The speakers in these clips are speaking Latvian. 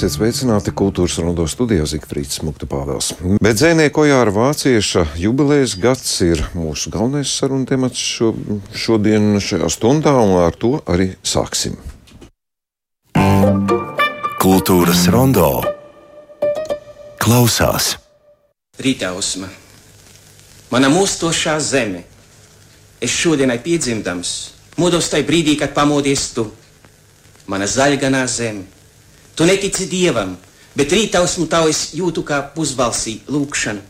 Esiet sveicināti kultūras rondo studijā Zikfrīds Smukta Pāvels. Bet dzēnieko Jāra Vācieša jubilejas gads ir mūsu galvenais sarunu temats šo, šodien šajā stundā, un ar to arī sāksim. Kultūras rondo klausās. Rītausma, mana mūstošā zeme, es šodienai piedzimdams, modos tajā brīdī, kad pamodies tu, mana zaļganā zeme. Tu netici dievam, bet rītausmu tavu es jūtu kā pusbalsī lūkšanu.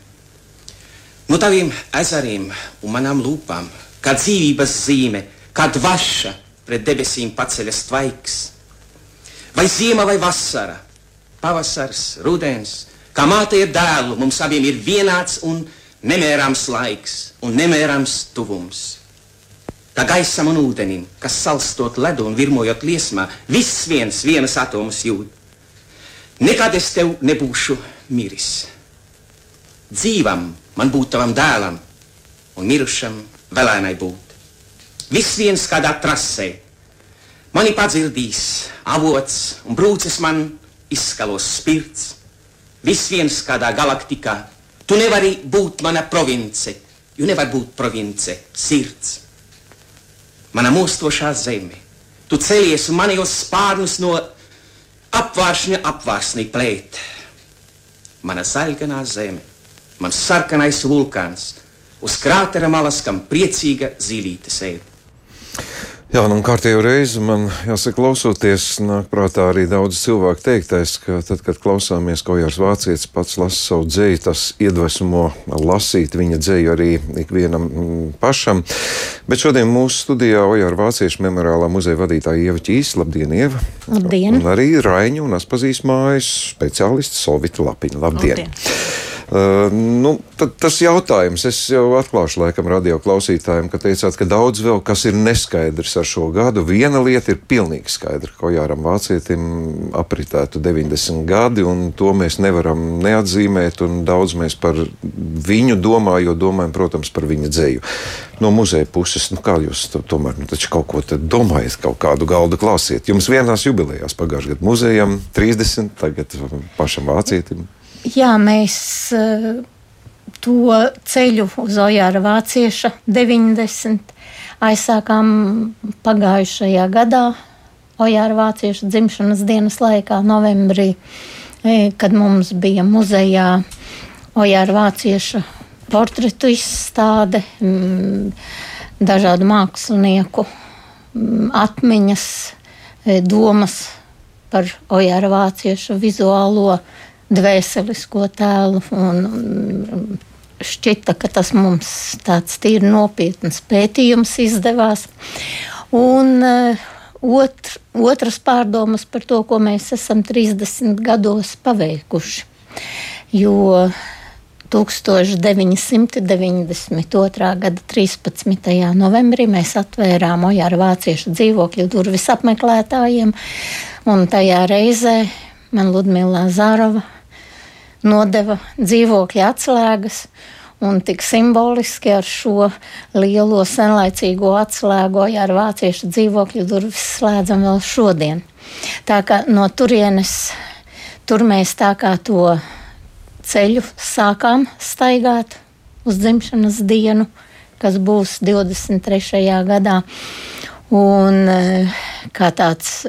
No taviem ezeriem un manām lūpām, kā dzīvības zīme, kā dvaša pret debesīm paceļas tvaiks. Vai ziema vai vasara, pavasars, rudens, kā māte ir dēlu, mums abiem ir vienāds un nemērāms laiks un nemērāms tuvums. Kā gaisam un ūdenim, kas salstot ledu un virmojot liesmā, viss viens, vienas atomas jūt. Nekad es tev nebūšu miris. Dzīvam man būt tavam dēlam, un mirušam vēlēnai būt. Viss viens kādā trasē, mani padzirdīs avots un brūces man izskalos spirts. Viss viens kādā galaktikā, tu nevari būt mana province, jo nevar būt province sirds mana mūstošā zeme. Tu celies un manījos spārnus no apvāršņa apvārsnī plēt. Mana zaļganā zeme, mans sarkanais vulkāns, uz krātera malas, kam priecīga zīlīte sēž. Jā, nu, kārtējo reizi man jāsaka, klausoties, nāk prātā arī daudz cilvēku teiktais, ka tad, kad klausāmies, ko Jārs Vācietis pats lasa savu dzēju, tas iedvesmo lasīt viņa dzēju arī ikvienam mm, pašam. Bet šodien mūsu studijā Ojāra Vācieša memoriālā muzeja vadītāja Ieva Čīs. Labdien, Ieva! Labdien! Un arī Raiņu un Aspazīs mājas speciālists Sovita Lapiņa. Labdien! Labdien. Uh, nu, tas jautājums, es jau atklāšu laikam radio klausītājiem, ka teicāt, ka daudz vēl kas ir neskaidrs ar šo gadu. Viena lieta ir pilnīgi skaidra, ko Jāram Vācietim apritētu 90 gadi, un to mēs nevaram neatzīmēt, un daudz mēs par viņu domājam, jo domājam, protams, par viņa dzēju. No muzeja puses, nu kā jūs to, tomēr nu, kaut ko domājat, kaut kādu galdu klāsiet? Jums vienās jubilejās pagājušajā gadā muzejam 30, tagad pašam Vācietim. Jā, mēs uh, to ceļu uz Ojāra Vācieša 90 aizsākām pagājušajā gadā, Ojāra Vācieša dzimšanas dienas laikā, novembrī, e, kad mums bija muzejā Ojāra Vācieša portretu izstāde, m, dažādu mākslinieku m, atmiņas, e, domas par Ojāra Vācieša vizuālo dvēselisko tēlu. Un, šķita, ka tas mums tāds tīri nopietns pētījums izdevās. Un uh, otr, otras pārdomas par to, ko mēs esam 30 gados paveikuši. Jo 1992. gada 13. novembrī mēs atvērām Ojāra vāciešu dzīvokļu durvis apmeklētājiem, un tajā reizē man Ludmila Zārova nodeva dzīvokļa atslēgas. Un tik simboliski ar šo lielo senlaicīgo atslēgu ar vāciešu dzīvokļu durvis slēdzam vēl šodien. Tā kā no turienes, tur mēs tā kā to ceļu sākām staigāt uz dzimšanas dienu, kas būs 23. gadā. Un eh, kā tāds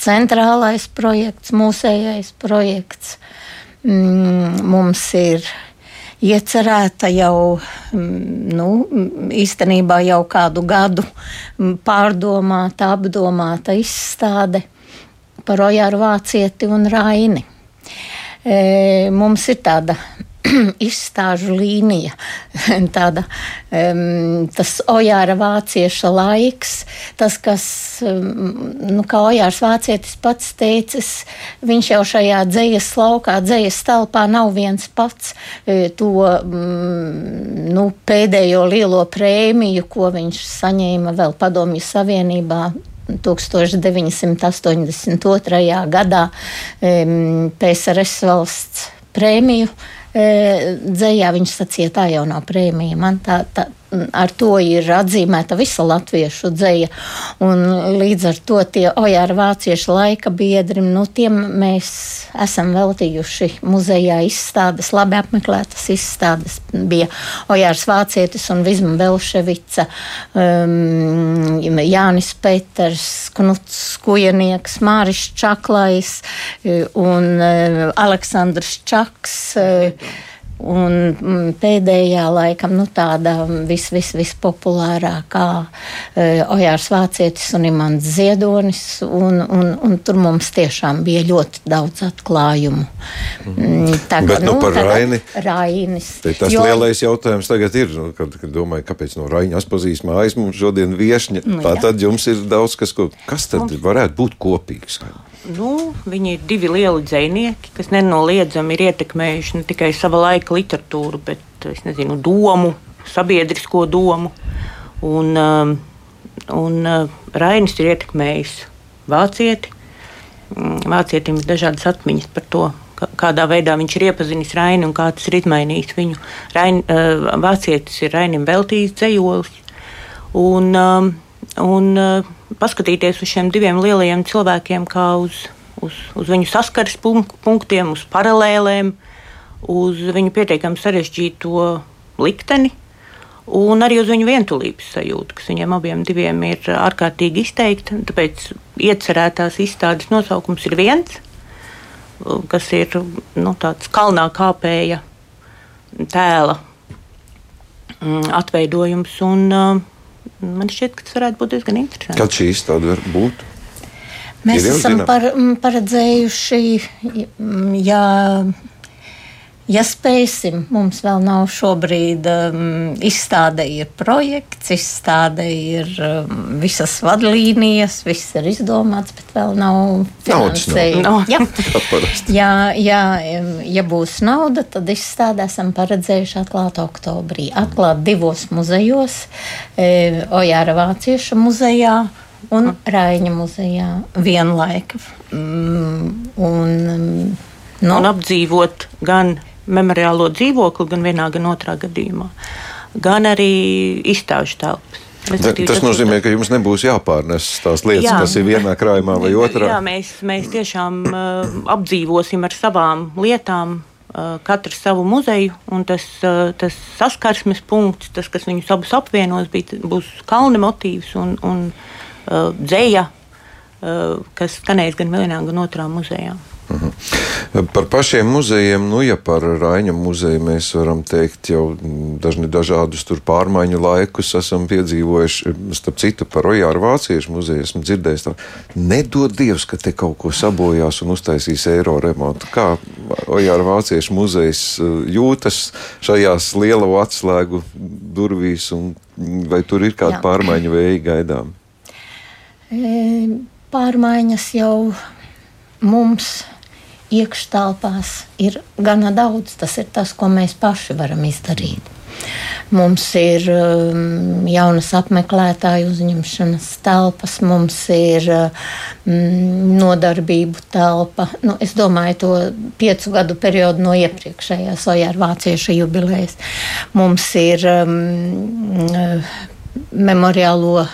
centrālais projekts, mūsējais projekts, mm, mums ir iecerēta jau mm, nu, īstenībā jau kādu gadu mm, pārdomāta, apdomāta izstāde par Ojāru Vācieti un Raini. E, mums ir tāda izstāžu līnija, tāda, um, tas Ojāra vācieša laiks, tas, kas, um, nu, kā Ojārs vācietis pats teicis, viņš jau šajā dzējas laukā, dzējas telpā nav viens pats e, to um, nu, pēdējo lielo prēmiju, ko viņš saņēma vēl Padomju Savienībā 1982. gadā PSRS valsts prēmiju dzējā viņš sacīja, tā jau nav prēmija. Man tā, tā, ar to ir atzīmēta visa latviešu dzēja. Un līdz ar to tie ojāra vāciešu laika biedri, nu, tiem mēs esam veltījuši muzejā izstādes, labi apmeklētas izstādes. Bija Ojārs Vācietis un Vizma Belševica, um, Jānis Peters, Knuts Kujenieks, Māris Čaklais uh, un uh, Aleksandrs Čaks. Uh, Un mm, pēdējā laikam nu, tāda vis, vis, vispopulārākā e, Ojārs Vācietis un Imants Ziedonis, un, un, un tur mums tiešām bija ļoti daudz atklājumu. Mm. Tā kā, Bet, nu, nu, par Raini. Rainis. Tas jo, lielais jautājums tagad ir, nu, kad, kad domāju, kāpēc no Raina atpazīst mājas mums šodien viešņa. Nu, tā tad jums ir daudz, kas, ko, kas tad mums... varētu būt kopīgs. Nu, viņi ir divi lieli dzinieki, kas nenoliedzami ir ietekmējuši ne tikai sava laika literatūru, bet nezinu, domu, sabiedrisko domu. Un, um, un uh, Rainis ir ietekmējis vācieti. Mm, vācietim ir dažādas atmiņas par to, kādā veidā viņš ir iepazinis Raini un kā tas ir izmainījis viņu. Rain, uh, vācietis ir Rainim veltījis dzējolis. Un, um, un uh, paskatīties uz šiem diviem lielajiem cilvēkiem kā uz, uz, uz viņu saskares punktiem, uz paralēlēm, uz viņu pietiekami sarežģīto likteni. Un arī uz viņu vientulības sajūtu, kas viņiem abiem ir ārkārtīgi izteikta. Tāpēc iecerētās izstādes nosaukums ir viens, kas ir nu, tāds kalnā kāpēja tēla mm, atveidojums. Un, uh, Man šķiet, ka tas varētu būt diezgan interesanti. Kad šī izstāde var būt? Mēs esam par, paredzējuši, ja Ja spēsim, mums vēl nav šobrīd um, izstāde, ir projekts, izstāde ir um, visas vadlīnijas, viss ir izdomāts, bet vēl nav finansējuma. No. Ja. ja, ja, ja būs nauda, tad izstāde esam paredzējuši atklāt oktobrī. Atklāt divos muzejos, e, Ojāra Vācieša muzejā un Raiņa muzejā vienlaika. Mm, un, um, no. un apdzīvot gan memoriālo dzīvokli gan vienā, gan otrā gadījumā, gan arī izstāžu telpas. Tas, tas nozīmē, ka jums nebūs jāpārnes tās lietas, jā, kas ir vienā krājumā vai otrā. Jā, mēs, mēs tiešām uh, apdzīvosim ar savām lietām, uh, katrs savu muzeju, un tas, uh, tas saskarsmes punkts, tas, kas viņus abus apvienos, bija, būs kalna motīvs un, un uh, dzēja, uh, kas skanēs gan vienā, gan otrā muzejā. Mhm. Par pašiem muzejiem, nu, ja par Raņa muzeju mēs varam teikt, jau dažni dažādus tur pārmaiņu laikus esam piedzīvojuši. Starp citu, par Ojāru Vāciešu muzeju esmu dzirdējis, tā nedod Dievs, ka te kaut ko sabojās un uztaisīs eiro remontu. Kā Ojāru Vāciešu muzejs uh, jūtas šajās lielo atslēgu durvīs, un vai tur ir kāda Jā. pārmaiņu vēja gaidām? Pārmaiņas jau mums iekštelpās ir gana daudz. Tas ir tas, ko mēs paši varam izdarīt. Mums ir um, jaunas apmeklētāju uzņemšanas telpas, mums ir um, nodarbību telpa. Nu, es domāju, to piecu gadu periodu no iepriekšējās Ojāra Vācieša jubilejas. Mums ir um, memoriālo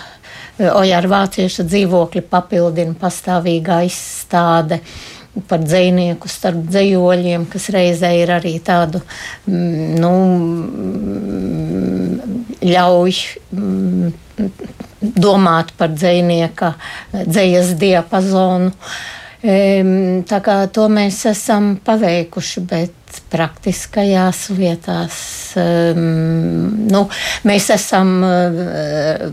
Ojāra Vācieša dzīvokļi papildina pastāvīgā izstāde. Uh, par dzinieku starp dzējoļiem, kas reizē ir arī tādu mm, nu, ļauj mm, domāt par dzinieka dzējas diapazonu. Tā kā to mēs esam paveikuši, bet praktiskajās lietās. Um, nu, mēs esam uh,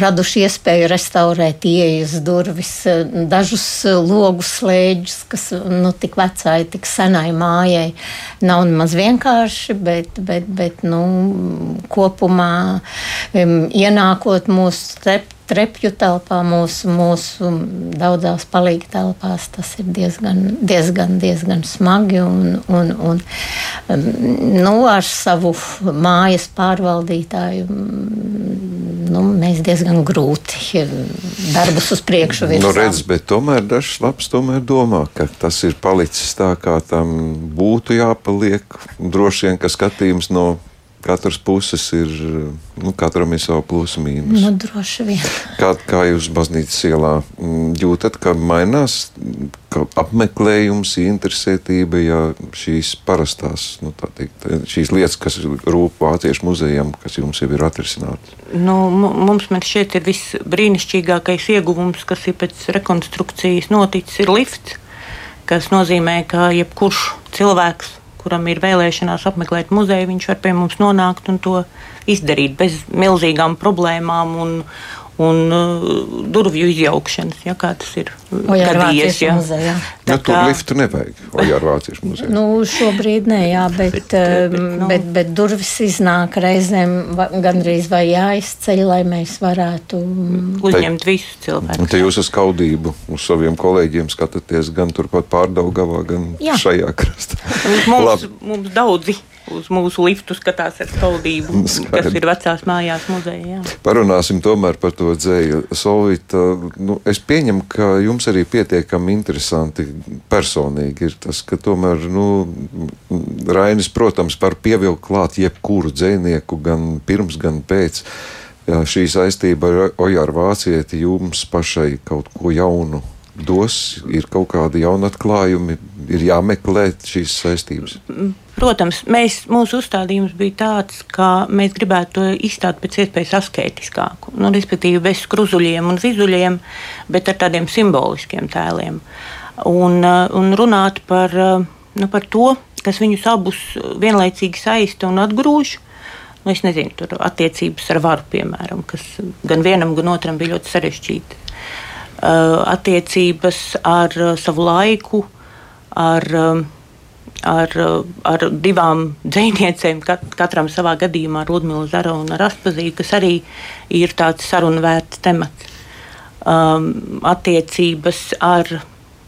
raduši iespēju restaurēt ieejas durvis, dažus logu slēdžus, kas nu, tik vecai, tik senai mājai nav nemaz vienkārši, bet, bet, bet nu, kopumā um, ienākot mūsu step trepju telpā, mūsu, mūsu daudzās palīga telpās, tas ir diezgan, diezgan, diezgan smagi. Un, un, un, um, nu, ar savu mājas pārvaldītāju nu, mēs diezgan grūti darbus uz priekšu virzām. Nu, redz, tomēr dažs labs tomēr domā, ka tas ir palicis tā, kā tam būtu jāpaliek. Droši vien, ka skatījums no katras puses ir, nu, katram ir savu plusu mīnus. Nu, droši vien. Kā, kā jūs baznīcas ielā mm, jūtat, ka mainās ka apmeklējums, interesētība, ja šīs parastās, nu, teikt, šīs lietas, kas rūp vāciešu muzejam, kas jums jau ir atrisinātas? Nu, mums šķiet, ir viss brīnišķīgākais ieguvums, kas ir pēc rekonstrukcijas noticis, ir lifts, kas nozīmē, ka jebkurš cilvēks kuram ir vēlēšanās apmeklēt muzeju, viņš var pie mums nonākt un to izdarīt bez milzīgām problēmām un, un uh, durvju izjaukšanas, ja kā tas ir gadījies. Ja. Muzejā. Tā nu, kā... Tur liftu nevajag, Ojāra Vāciešu muzejā. Nu, šobrīd nē, jā, bet, bet, bet, um, nu... bet, bet durvis iznāk reizēm gandrīz vai jāizceļ, lai mēs varētu uzņemt visus cilvēkus. Te jūs uz kaudību, uz saviem kolēģiem skatāties gan turpat pārdaugavā, gan jā. šajā krastā. mums, mums daudzi uz mūsu liftu skatās ar skaudību, Skaidri. kas ir vecās mājās muzejā. Parunāsim tomēr par to dzēju. Solvita, nu, es pieņemu, ka jums arī pietiekami interesanti personīgi ir tas, ka tomēr, nu, Rainis, protams, var pievilkt klāt jebkuru dzēnieku gan pirms, gan pēc. Jā, šī saistība ar Ojāru Vācieti jums pašai kaut ko jaunu dos, ir kaut kādi jauni atklājumi, ir jāmeklē šīs saistības? Protams, mēs, mūsu uzstādījums bija tāds, ka mēs gribētu to izstāt pēc iespējas asketiskāku, nu, respektīvi bez skruzuļiem un vizuļiem, bet ar tādiem simboliskiem tēliem. Un, un runāt par, nu, par to, kas viņus abus vienlaicīgi saista un atgrūž. Nu, es nezinu, tur attiecības ar varu, piemēram, kas gan vienam, gan otram bija ļoti sarežģītas. Uh, attiecības ar uh, savu laiku, ar, um, ar, uh, ar divām dziniecēm, kat, katram savā gadījumā, ar Ludmilu Zaru un ar Aspazīju, kas arī ir tāds sarunvērts temats. Um, attiecības ar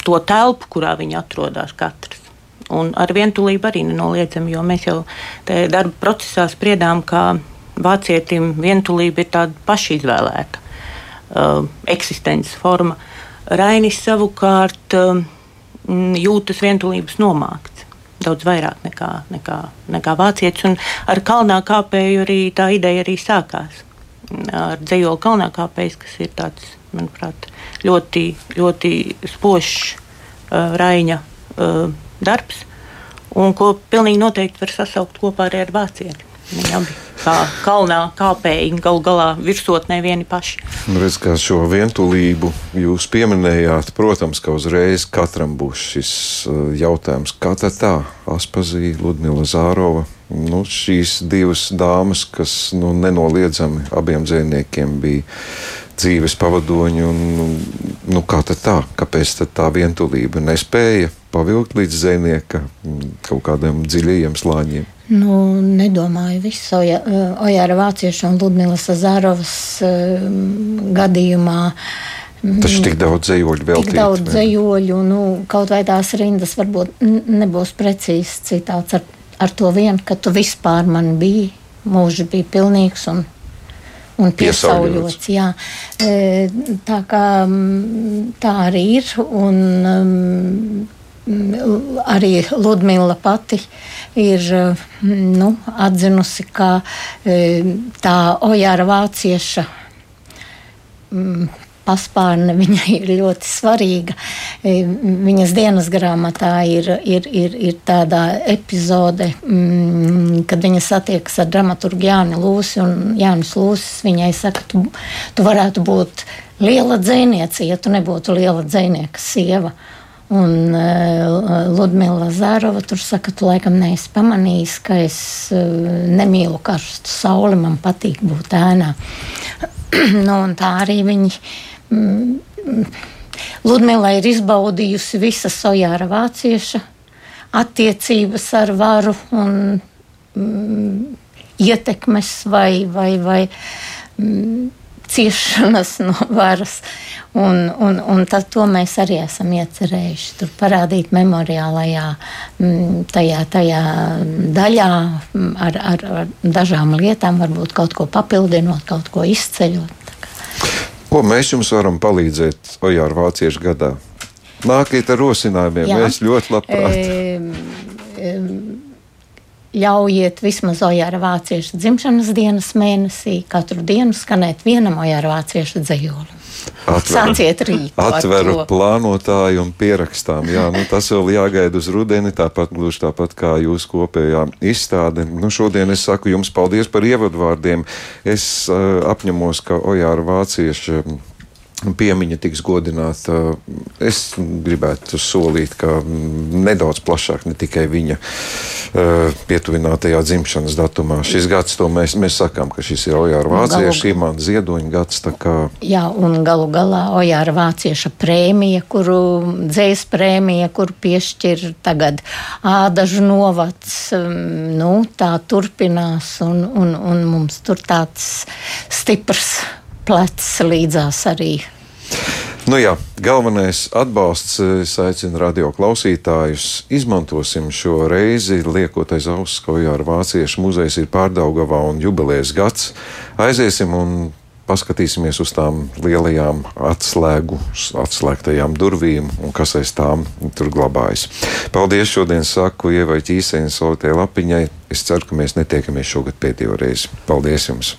to telpu, kurā viņi atrodas katrs. Un ar vientulību arī nenoliedzami, jo mēs jau darba procesā spriedām, ka vācietim vientulība ir tāda pašizvēlēta eksistences forma. Rainis savukārt uh, jūtas vientulības nomākts. Daudz vairāk nekā, nekā, nekā vācietis. Un ar kalnā kāpēju arī tā ideja arī sākās. Ar dzējoli kalnā kāpējs, kas ir tāds, manuprāt, ļoti, ļoti spožs uh, Raina uh, darbs, un ko pilnīgi noteikti var sasaukt kopā arī ar vācieti. Viņi abi kā kalnā kāpēji galu galā virsotnē vieni paši. Nu, redz, kā šo vientulību jūs pieminējāt, protams, ka uzreiz katram būs šis uh, jautājums, kā tā tā Aspazīja, Ludmila Zārova. Nu, šīs divas dāmas, kas nu, nenoliedzami abiem dzīvniekiem bija dzīves pavadoņi, un nu, kā tā, kāpēc tā vientulība nespēja pavilkt līdz zvejnieka kaut kādiem dziļajiem slāņiem? Nu, nedomāju, visu Ojāra Vācieša un Ludmilas Zārovas uh, gadījumā. Tas ir tik daudz zemoļu, vēl tik daudz zemoļu. Nu, kaut vai tās rindas varbūt nebūs precīzs citāts ar, ar to vienu, ka tu vispār man biji. Mūžs bija pilnīgs un, un piesauļots. Jā. Tā, kā, tā arī ir. Un, um, arī Ludmila pati ir nu, atzinusi, ka e, tā Ojāra vācieša mm, paspārne viņai ir ļoti svarīga. E, viņas dienas grāmatā ir, ir, ir, ir tāda epizode, mm, kad viņa satiekas ar dramaturgu Jāni Lūsi. Jānis Lūsis viņai saka, tu, tu varētu būt liela dzēniece, ja tu nebūtu liela dzēnieka sieva. Un uh, Ludmila Zārova tur saka, tu laikam neesi pamanījis, ka es uh, nemīlu karstu sauli, man patīk būt ēnā. nu, tā arī viņi. Mm, Ludmila ir izbaudījusi visas Sojāra vācieša attiecības ar varu un mm, ietekmes vai, vai, vai mm, ciešanas no varas. Un, un, un tad to mēs arī esam iecerējuši. Tur parādīt memoriālajā mm, tajā, tajā daļā mm, ar, ar, ar dažām lietām, varbūt kaut ko papildinot, kaut ko izceļot. Ko mēs jums varam palīdzēt Ojāra Vāciešu gadā? Nākiet ar rosinājumiem, Jā. mēs ļoti labprāt. E, e, ļaujiet vismaz Ojāra vāciešu dzimšanas dienas mēnesī katru dienu skanēt vienam Ojāra vāciešu dzējoli. Atveru, Sāciet rīt ar atveru plānotāju un pierakstām. Jā, nu, tas vēl jāgaida uz rudeni, tāpat gluži tāpat kā jūsu kopējā izstāde. Nu, šodien es saku jums paldies par ievadvārdiem. Es uh, apņemos, ka Ojāra vācieša piemiņa tiks godināta. Es gribētu solīt, ka nedaudz plašāk, ne tikai viņa uh, pietuvinātajā dzimšanas datumā. Šis gads, to mēs, mēs sakām, ka šis ir Ojāra vācieša imanta ziedoņa gads. kā Jā, un galu galā Ojāra vācieša prēmija, kuru dzējas prēmija, kuru piešķir tagad ādažu novads, um, nu, tā turpinās, un, un, un mums tur tāds stiprs plecs līdzās arī. Nu jā, galvenais atbalsts, es aicinu radio klausītājus, izmantosim šo reizi, liekot aiz auss, ko jau ar Vāciešu muzejs ir pārdaugavā un jubilejas gads. Aiziesim un paskatīsimies uz tām lielajām atslēgu, atslēgtajām durvīm un kas aiz tām tur glabājas. Paldies šodien saku Ievai Ķīsēņai, Sovietai Lapiņai. Es ceru, ka mēs netiekamies šogad pēdējo reizi. Paldies jums!